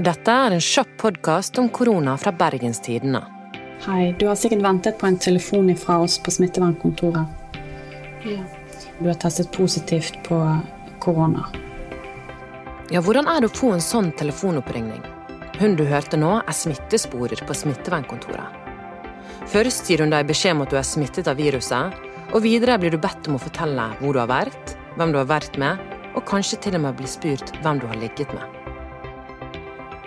Dette er en kjapp podkast om korona fra Bergenstidene. Hei, du har sikkert ventet på en telefon fra oss på smittevernkontoret. Ja. Du har testet positivt på korona. Ja, hvordan er det å få en sånn telefonoppringning? Hun du hørte nå, er smittesporer på smittevernkontoret. Først gir hun deg beskjed om at du er smittet av viruset, og videre blir du bedt om å fortelle hvor du har vært, hvem du har vært med, og kanskje til og med bli spurt hvem du har ligget med.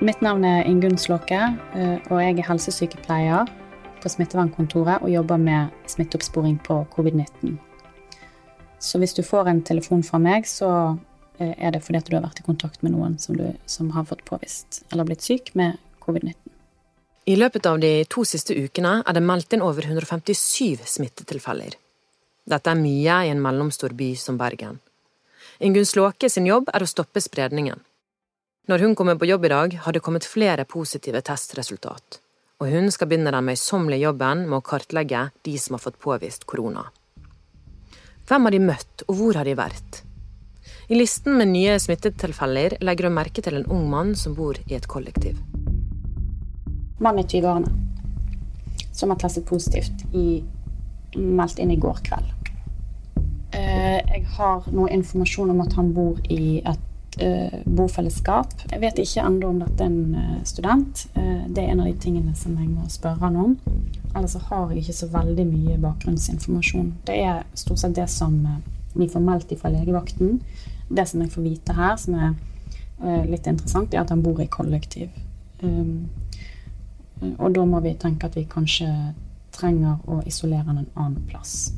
Mitt navn er Ingunn Slåke, eh, og jeg er helsesykepleier på smittevernkontoret og jobber med smitteoppsporing på covid-19. Så hvis du får en telefon fra meg, så eh, er det fordi at du har vært i kontakt med noen som, du, som har fått påvist eller blitt syk med covid-19. I løpet av de to siste ukene er det meldt inn over 157 smittetilfeller. Dette er mye i en mellomstor by som Bergen. Ingunn Slåke sin jobb er å stoppe spredningen. Når hun kommer på jobb i dag, har det kommet flere positive testresultat, og hun skal begynne den møysommelige jobben med å kartlegge de som har fått påvist korona. Hvem har de møtt, og hvor har de vært? I listen med nye smittetilfeller legger hun merke til en ung mann som bor i et kollektiv. Mann i 20-årene som har testet positivt, i, meldt inn i går kveld. Eh, jeg har noe informasjon om at han bor i et uh, bofellesskap. Jeg vet ikke ennå om dette er en uh, student. Uh, det er en av de tingene som jeg må spørre han om. Ellers har jeg ikke så veldig mye bakgrunnsinformasjon. Det er stort sett det som vi formelt fra legevakten. Det som jeg får vite her, som er litt interessant, er at han bor i kollektiv. Um, og da må vi tenke at vi kanskje trenger å isolere han en annen plass.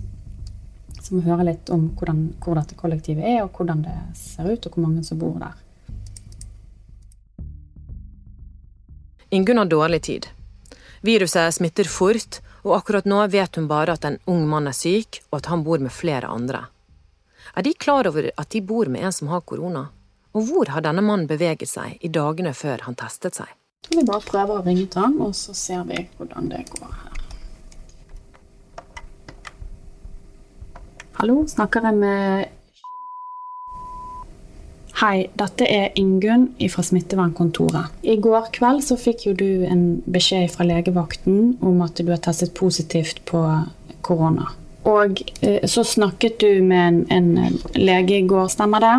Så vi hører litt om hvordan, hvor dette kollektivet er, og hvordan det ser ut, og hvor mange som bor der. Ingunn har dårlig tid. Viruset smitter fort, og akkurat nå vet hun bare at en ung mann er syk, og at han bor med flere andre. Er de klar over at de bor med en som har korona? Og hvor har denne mannen beveget seg i dagene før han testet seg? Vi bare prøver å ringe til ham, og så ser vi hvordan det går her. Hallo, snakker jeg med Hei, dette er Ingunn fra smittevernkontoret. I går kveld så fikk jo du en beskjed fra legevakten om at du har testet positivt på korona. Og eh, så snakket du med en, en lege i går, stemmer det?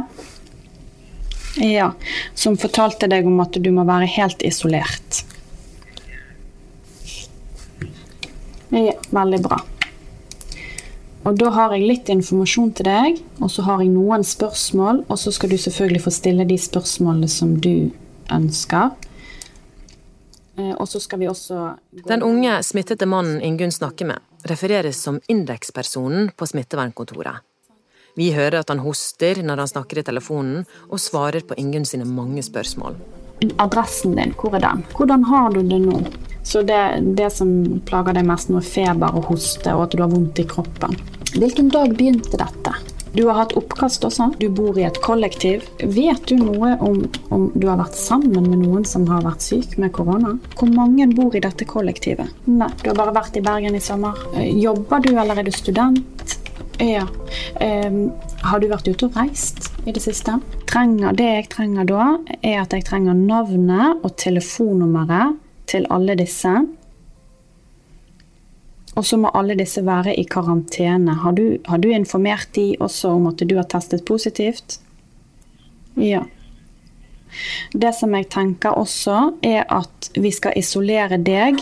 Ja, som fortalte deg om at du må være helt isolert. Ja, veldig bra. Og da har jeg litt informasjon til deg, og så har jeg noen spørsmål, og så skal du selvfølgelig få stille de spørsmålene som du ønsker. Eh, og så skal vi også Den unge smittede mannen Ingunn snakker med, refereres som indekspersonen på smittevernkontoret. Vi hører at han hoster når han snakker i telefonen, og svarer på Ingunn sine mange spørsmål. Adressen din, hvor er den? Hvordan har du det nå? Så det, det som plager deg mest nå, er feber og hoste, og at du har vondt i kroppen. Hvilken dag begynte dette? Du har hatt oppkast også. Du bor i et kollektiv. Vet du noe om, om du har vært sammen med noen som har vært syk med korona? Hvor mange bor i dette kollektivet? Nei, du har bare vært i Bergen i sommer. Eh, jobber du, eller er du student? Ja. Um, har du vært ute og reist i det siste? Trenger, det jeg trenger da, er at jeg trenger navnet og telefonnummeret til alle disse og så må alle disse være i karantene. Har du, har du informert de også om at du har testet positivt? Ja. Det som jeg tenker også, er at vi skal isolere deg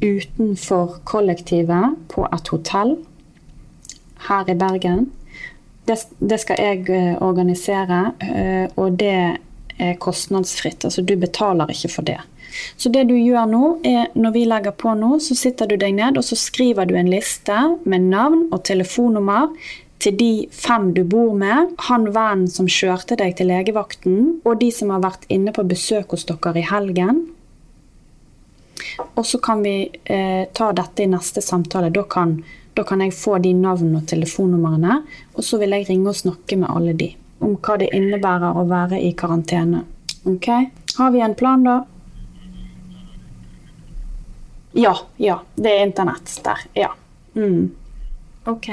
utenfor kollektivet på et hotell her i Bergen. Det, det skal jeg eh, organisere, eh, og det er kostnadsfritt. Altså du betaler ikke for det. Så det du gjør nå, er når vi legger på nå, så sitter du deg ned og så skriver du en liste med navn og telefonnummer til de fem du bor med, han vennen som kjørte deg til legevakten, og de som har vært inne på besøk hos dere i helgen. Og så kan vi eh, ta dette i neste samtale. Da kan, da kan jeg få de navnene og telefonnumrene, og så vil jeg ringe og snakke med alle de om hva det innebærer å være i karantene. Ok? Har vi en plan, da? Ja. Ja. Det er internett der. Ja. Mm. OK.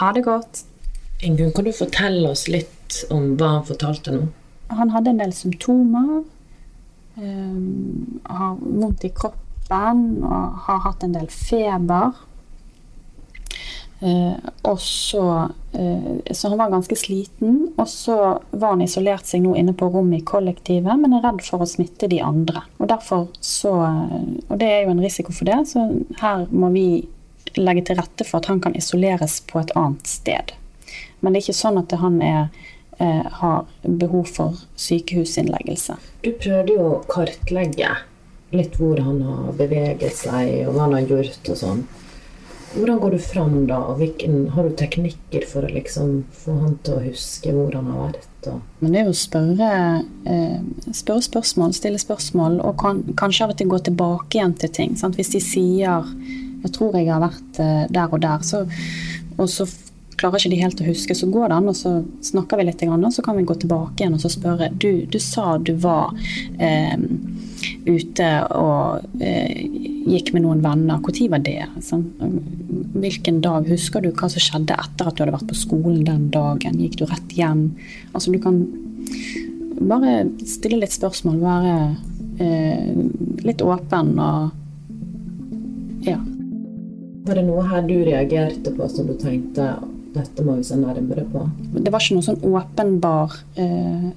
Ha det godt. Ingunn, kan du fortelle oss litt om hva han fortalte nå? han hadde en del symptomer. Um, har vondt i kroppen og har hatt en del feber. Uh, og så, uh, så han var ganske sliten. Og så var han isolert seg nå inne på rommet i kollektivet, men er redd for å smitte de andre. Og, derfor så, og det er jo en risiko for det, så her må vi legge til rette for at han kan isoleres på et annet sted. Men det er ikke sånn at han er, eh, har behov for sykehusinnleggelse. Du prøvde jo å kartlegge litt hvor han har beveget seg, og hva han har gjort og sånn. Hvordan går du fram da? hvilken, Har du teknikker for å liksom få han til å huske hvor han har vært? Men det er jo å spørre, eh, spørre spørsmål, stille spørsmål, og kan, kanskje av og til gå tilbake igjen til ting. Sant? Hvis de sier 'jeg tror jeg har vært eh, der og der', så, og så klarer ikke de helt å huske, så går det an, og så snakker vi litt, og så kan vi gå tilbake igjen og så spørre Du, du sa du var eh, ute og eh, gikk med noen venner. Når var det? Sånn, hvilken dag? Husker du hva som skjedde etter at du hadde vært på skolen den dagen? Gikk du rett hjem? Altså, du kan bare stille litt spørsmål, være eh, litt åpen og ja. Var det noe her du reagerte på som du tenkte dette må vi se nærmere på. Det var ikke noe sånn åpenbar eh,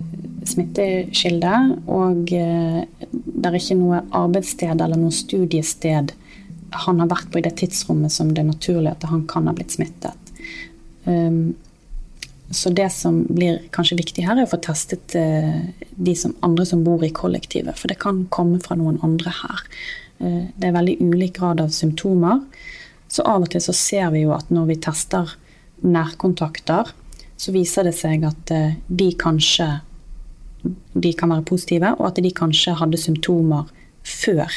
smittekilde. Og eh, det er ikke noe arbeidssted eller noe studiested han har vært på i det tidsrommet som det er naturlig at han kan ha blitt smittet. Um, så det som blir kanskje viktig her, er å få testet uh, de som, andre som bor i kollektivet. For det kan komme fra noen andre her. Uh, det er veldig ulik grad av symptomer. Så av og til så ser vi jo at når vi tester nærkontakter, så viser det seg at uh, de kanskje de kan være positive, og at de kanskje hadde symptomer før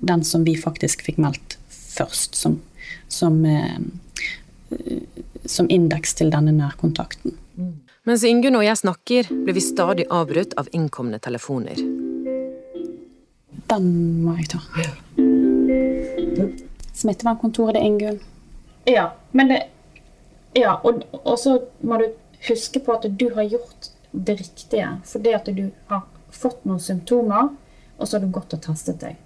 den som vi faktisk fikk meldt først, som, som, eh, som indeks til denne nærkontakten. Mm. Mens Ingunn og jeg snakker, blir vi stadig avbrutt av innkomne telefoner. Den må jeg ta. Smittevernkontoret, det er Ingunn. Ja, men det ja, og, og, så må du huske på at du har gjort det riktige. Fordi at du har fått noen symptomer, og så har du gått og testet deg.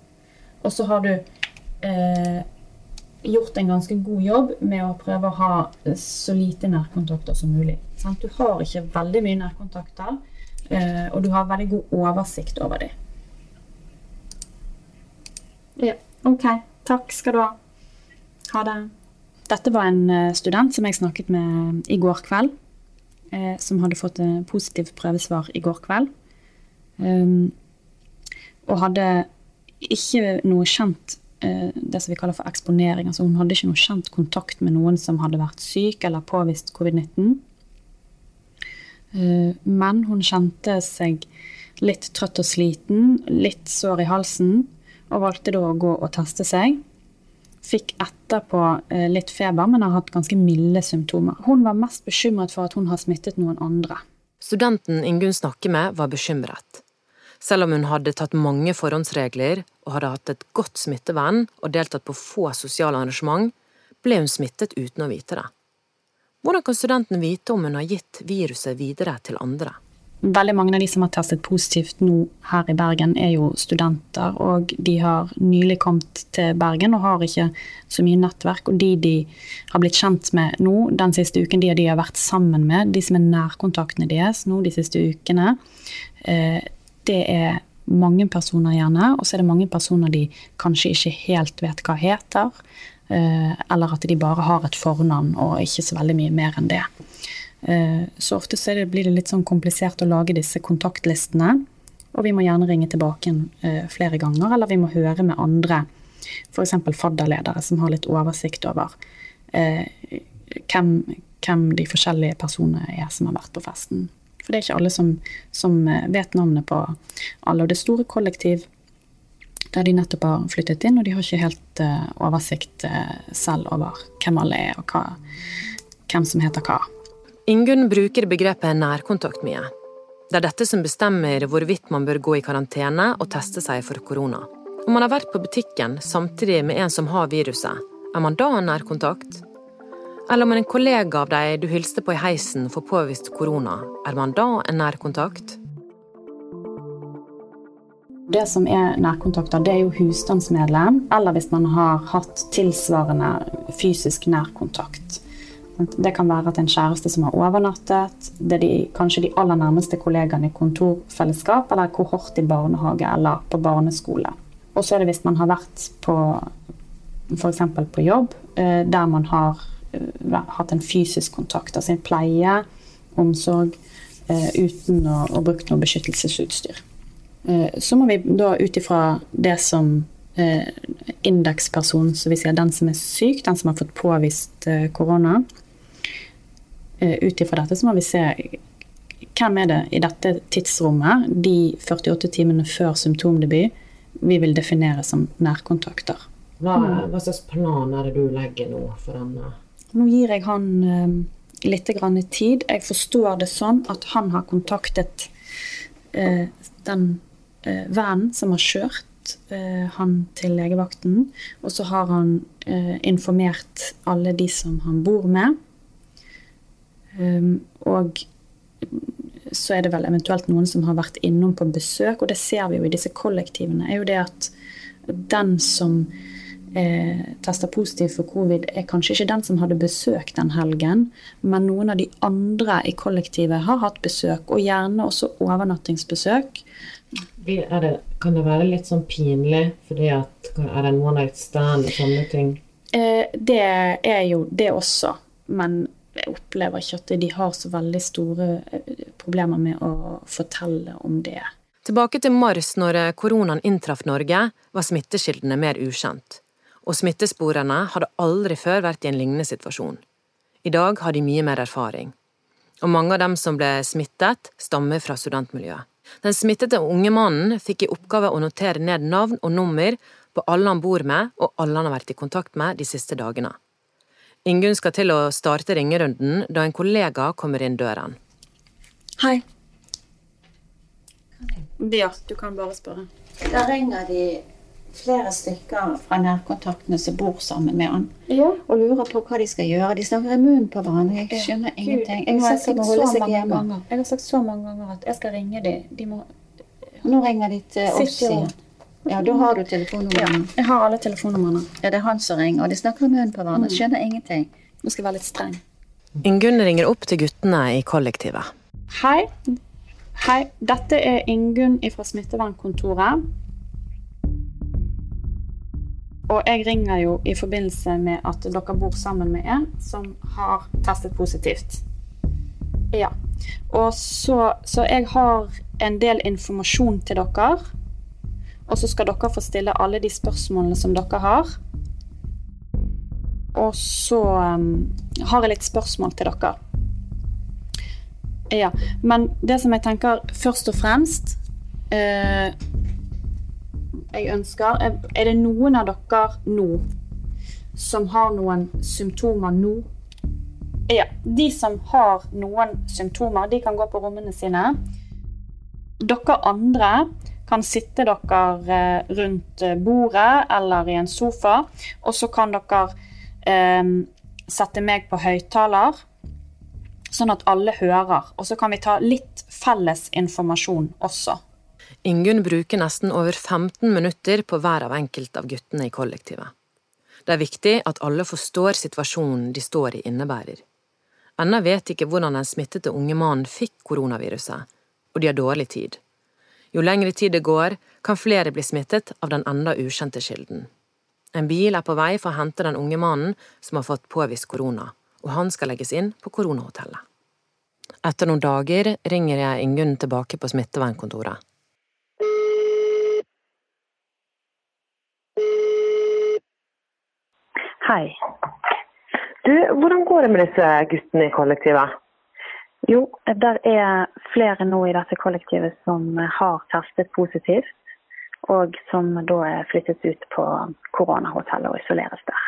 Og så har du eh, gjort en ganske god jobb med å prøve å ha så lite nærkontakter som mulig. Sant? Du har ikke veldig mye nærkontakter, eh, og du har veldig god oversikt over dem. Ja, OK. Takk skal du ha. Ha det. Dette var en eh, student som jeg snakket med i går kveld. Eh, som hadde fått et positivt prøvesvar i går kveld. Um, og hadde ikke noe kjent eh, det som vi kaller for eksponering. Altså hun hadde ikke noe kjent kontakt med noen som hadde vært syk eller påvist covid-19. Men hun kjente seg litt trøtt og sliten, litt sår i halsen, og valgte da å gå og teste seg. Fikk etterpå eh, litt feber, men har hatt ganske milde symptomer. Hun var mest bekymret for at hun har smittet noen andre. Studenten Ingunn snakker med, var bekymret. Selv om hun hadde tatt mange forhåndsregler og hadde hatt et godt smittevern og deltatt på få sosiale arrangement, ble hun smittet uten å vite det. Hvordan kan studenten vite om hun har gitt viruset videre til andre? Veldig mange av de som har testet positivt nå her i Bergen, er jo studenter. Og de har nylig kommet til Bergen og har ikke så mye nettverk. Og de de har blitt kjent med nå den siste uken, de de har vært sammen med, de som er nærkontaktene deres nå de siste ukene, eh, det er mange personer gjerne. Og så er det mange personer de kanskje ikke helt vet hva heter. Eh, eller at de bare har et fornavn og ikke så veldig mye mer enn det. Eh, så ofte så blir det litt sånn komplisert å lage disse kontaktlistene. Og vi må gjerne ringe tilbake eh, flere ganger, eller vi må høre med andre, f.eks. fadderledere, som har litt oversikt over eh, hvem, hvem, de forskjellige personene er som har vært på festen. For det er ikke alle som, som vet navnet på alle. Og det store kollektiv der de nettopp har flyttet inn, og de har ikke helt oversikt selv over hvem alle er, og hva, hvem som heter hva. Ingunn bruker begrepet nærkontakt mye. Det er dette som bestemmer hvorvidt man bør gå i karantene og teste seg for korona. Om man har vært på butikken samtidig med en som har viruset, er man da en nærkontakt? Eller om en kollega av deg du hilste på i heisen får påvist korona, er man da en nærkontakt? Det som er nærkontakter, det er jo husstandsmedlem, eller hvis man har hatt tilsvarende fysisk nærkontakt. Det kan være at en kjæreste som har overnattet, det er de, kanskje de aller nærmeste kollegaene i kontorfellesskap, eller kohort i barnehage eller på barneskole. Og så er det hvis man har vært på f.eks. på jobb, eh, der man har eh, hatt en fysisk kontakt, altså en pleie, omsorg, eh, uten å, å bruke noe beskyttelsesutstyr. Så må vi da ut ifra det som indeksperson, så vi sier den som er syk, den som har fått påvist korona, ut ifra dette så må vi se hvem er det i dette tidsrommet, de 48 timene før symptomdebut, vi vil definere som nærkontakter. Hva, hva, slags plan er det du legger nå for denne? Nå gir jeg han eh, litt grann tid. Jeg forstår det sånn at han har kontaktet eh, den eh, vennen som har kjørt eh, han til legevakten. Og så har han eh, informert alle de som han bor med. Um, og så er det vel eventuelt noen som har vært innom på besøk, og det ser vi jo i disse kollektivene, er jo det at den som eh, tester positivt for covid, er kanskje ikke den som hadde besøk den helgen, men noen av de andre i kollektivet har hatt besøk, og gjerne også overnattingsbesøk. Det, kan det være litt sånn pinlig fordi at Er det noen night stand og sånne ting? Eh, det er jo det også, men jeg opplever ikke at de har så veldig store eh, problemer med å fortelle om det. Tilbake til mars, når koronaen inntraff Norge, var smittekildene mer ukjent og smittesporene hadde aldri før vært i en lignende situasjon. I dag har de mye mer erfaring. Og mange av dem som ble smittet, stammer fra studentmiljøet. Den smittede unge mannen fikk i oppgave å notere ned navn og nummer på alle han bor med, og alle han har vært i kontakt med de siste dagene. Ingunn skal til å starte ringerunden da en kollega kommer inn døren. Hei. Ja, du kan bare spørre. Da ringer de flere stykker fra nærkontaktene som bor sammen med han, ja. og lurer på hva de skal gjøre. De snakker i munnen på hverandre. Jeg skjønner ja. ingenting. Jeg har, sagt så mange ganger. jeg har sagt så mange ganger at jeg skal ringe dem. De må Nå ringer de til oss igjen. Ja, da har du telefonnumrene. Ja, jeg har alle telefonnumrene. Ja, det er han som ringer, og de snakker i munnen på hverandre. Mm. Skjønner ingenting. Nå skal jeg være litt streng. Ingunn ringer opp til guttene i kollektivet. Hei. Hei. Dette er Ingunn fra smittevernkontoret. Og jeg ringer jo i forbindelse med at dere bor sammen med en som har testet positivt. Ja. Og så, så jeg har en del informasjon til dere. Og så skal dere få stille alle de spørsmålene som dere har. Og så um, har jeg litt spørsmål til dere. Ja. Men det som jeg tenker først og fremst eh, jeg ønsker Er det noen av dere nå som har noen symptomer nå? Ja, de som har noen symptomer, de kan gå på rommene sine. Dere andre kan sitte dere eh, rundt bordet eller i en sofa, og så kan dere eh, sette meg på høyttaler, sånn at alle hører. Og så kan vi ta litt felles informasjon også. Ingunn bruker nesten over 15 minutter på hver av enkelte av guttene i kollektivet. Det er viktig at alle forstår situasjonen de står i innebærer. Ennå vet ikke hvordan den smittede unge mannen fikk koronaviruset, og de har dårlig tid. Jo lengre tid det går, kan flere bli smittet av den enda ukjente kilden. En bil er på vei for å hente den unge mannen som har fått påvist korona, og han skal legges inn på koronahotellet. Etter noen dager ringer jeg Ingunn tilbake på smittevernkontoret. Hei. Du, hvordan går det med disse guttene i kollektivet? Jo, der er flere nå i dette kollektivet som har testet positivt. Og som da er flyttet ut på koronahotellet og isoleres der.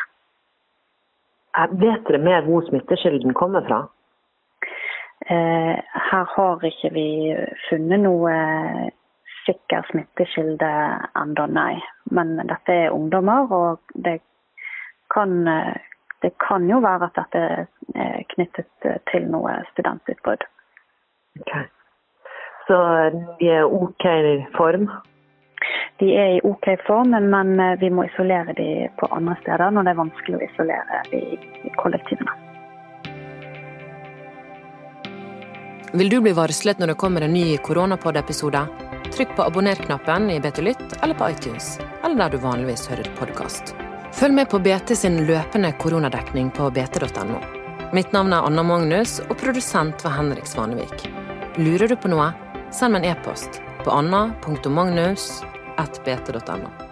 Vet dere mer hvor smittekilden kommer fra? Eh, her har ikke vi funnet noe sikker smittekilde ennå, nei. Men dette er ungdommer, og det kan, eh, det kan jo være at dette knyttet eh, til noe studentutbrudd. Okay. Så de er OK i form? de er i OK form, men vi må isolere de på andre steder når det er vanskelig å isolere de i kollektivene. Vil du bli varslet når det kommer en ny koronapod-episode? Trykk på abonner-knappen i BT Lytt eller på iTunes, eller der du vanligvis hører podkast. Følg med på BT sin løpende koronadekning på bt.no. Mitt navn er Anna Magnus, og produsent var Henrik Svanevik. Lurer du på noe? Send meg en e-post på anna.magnus.bt.no.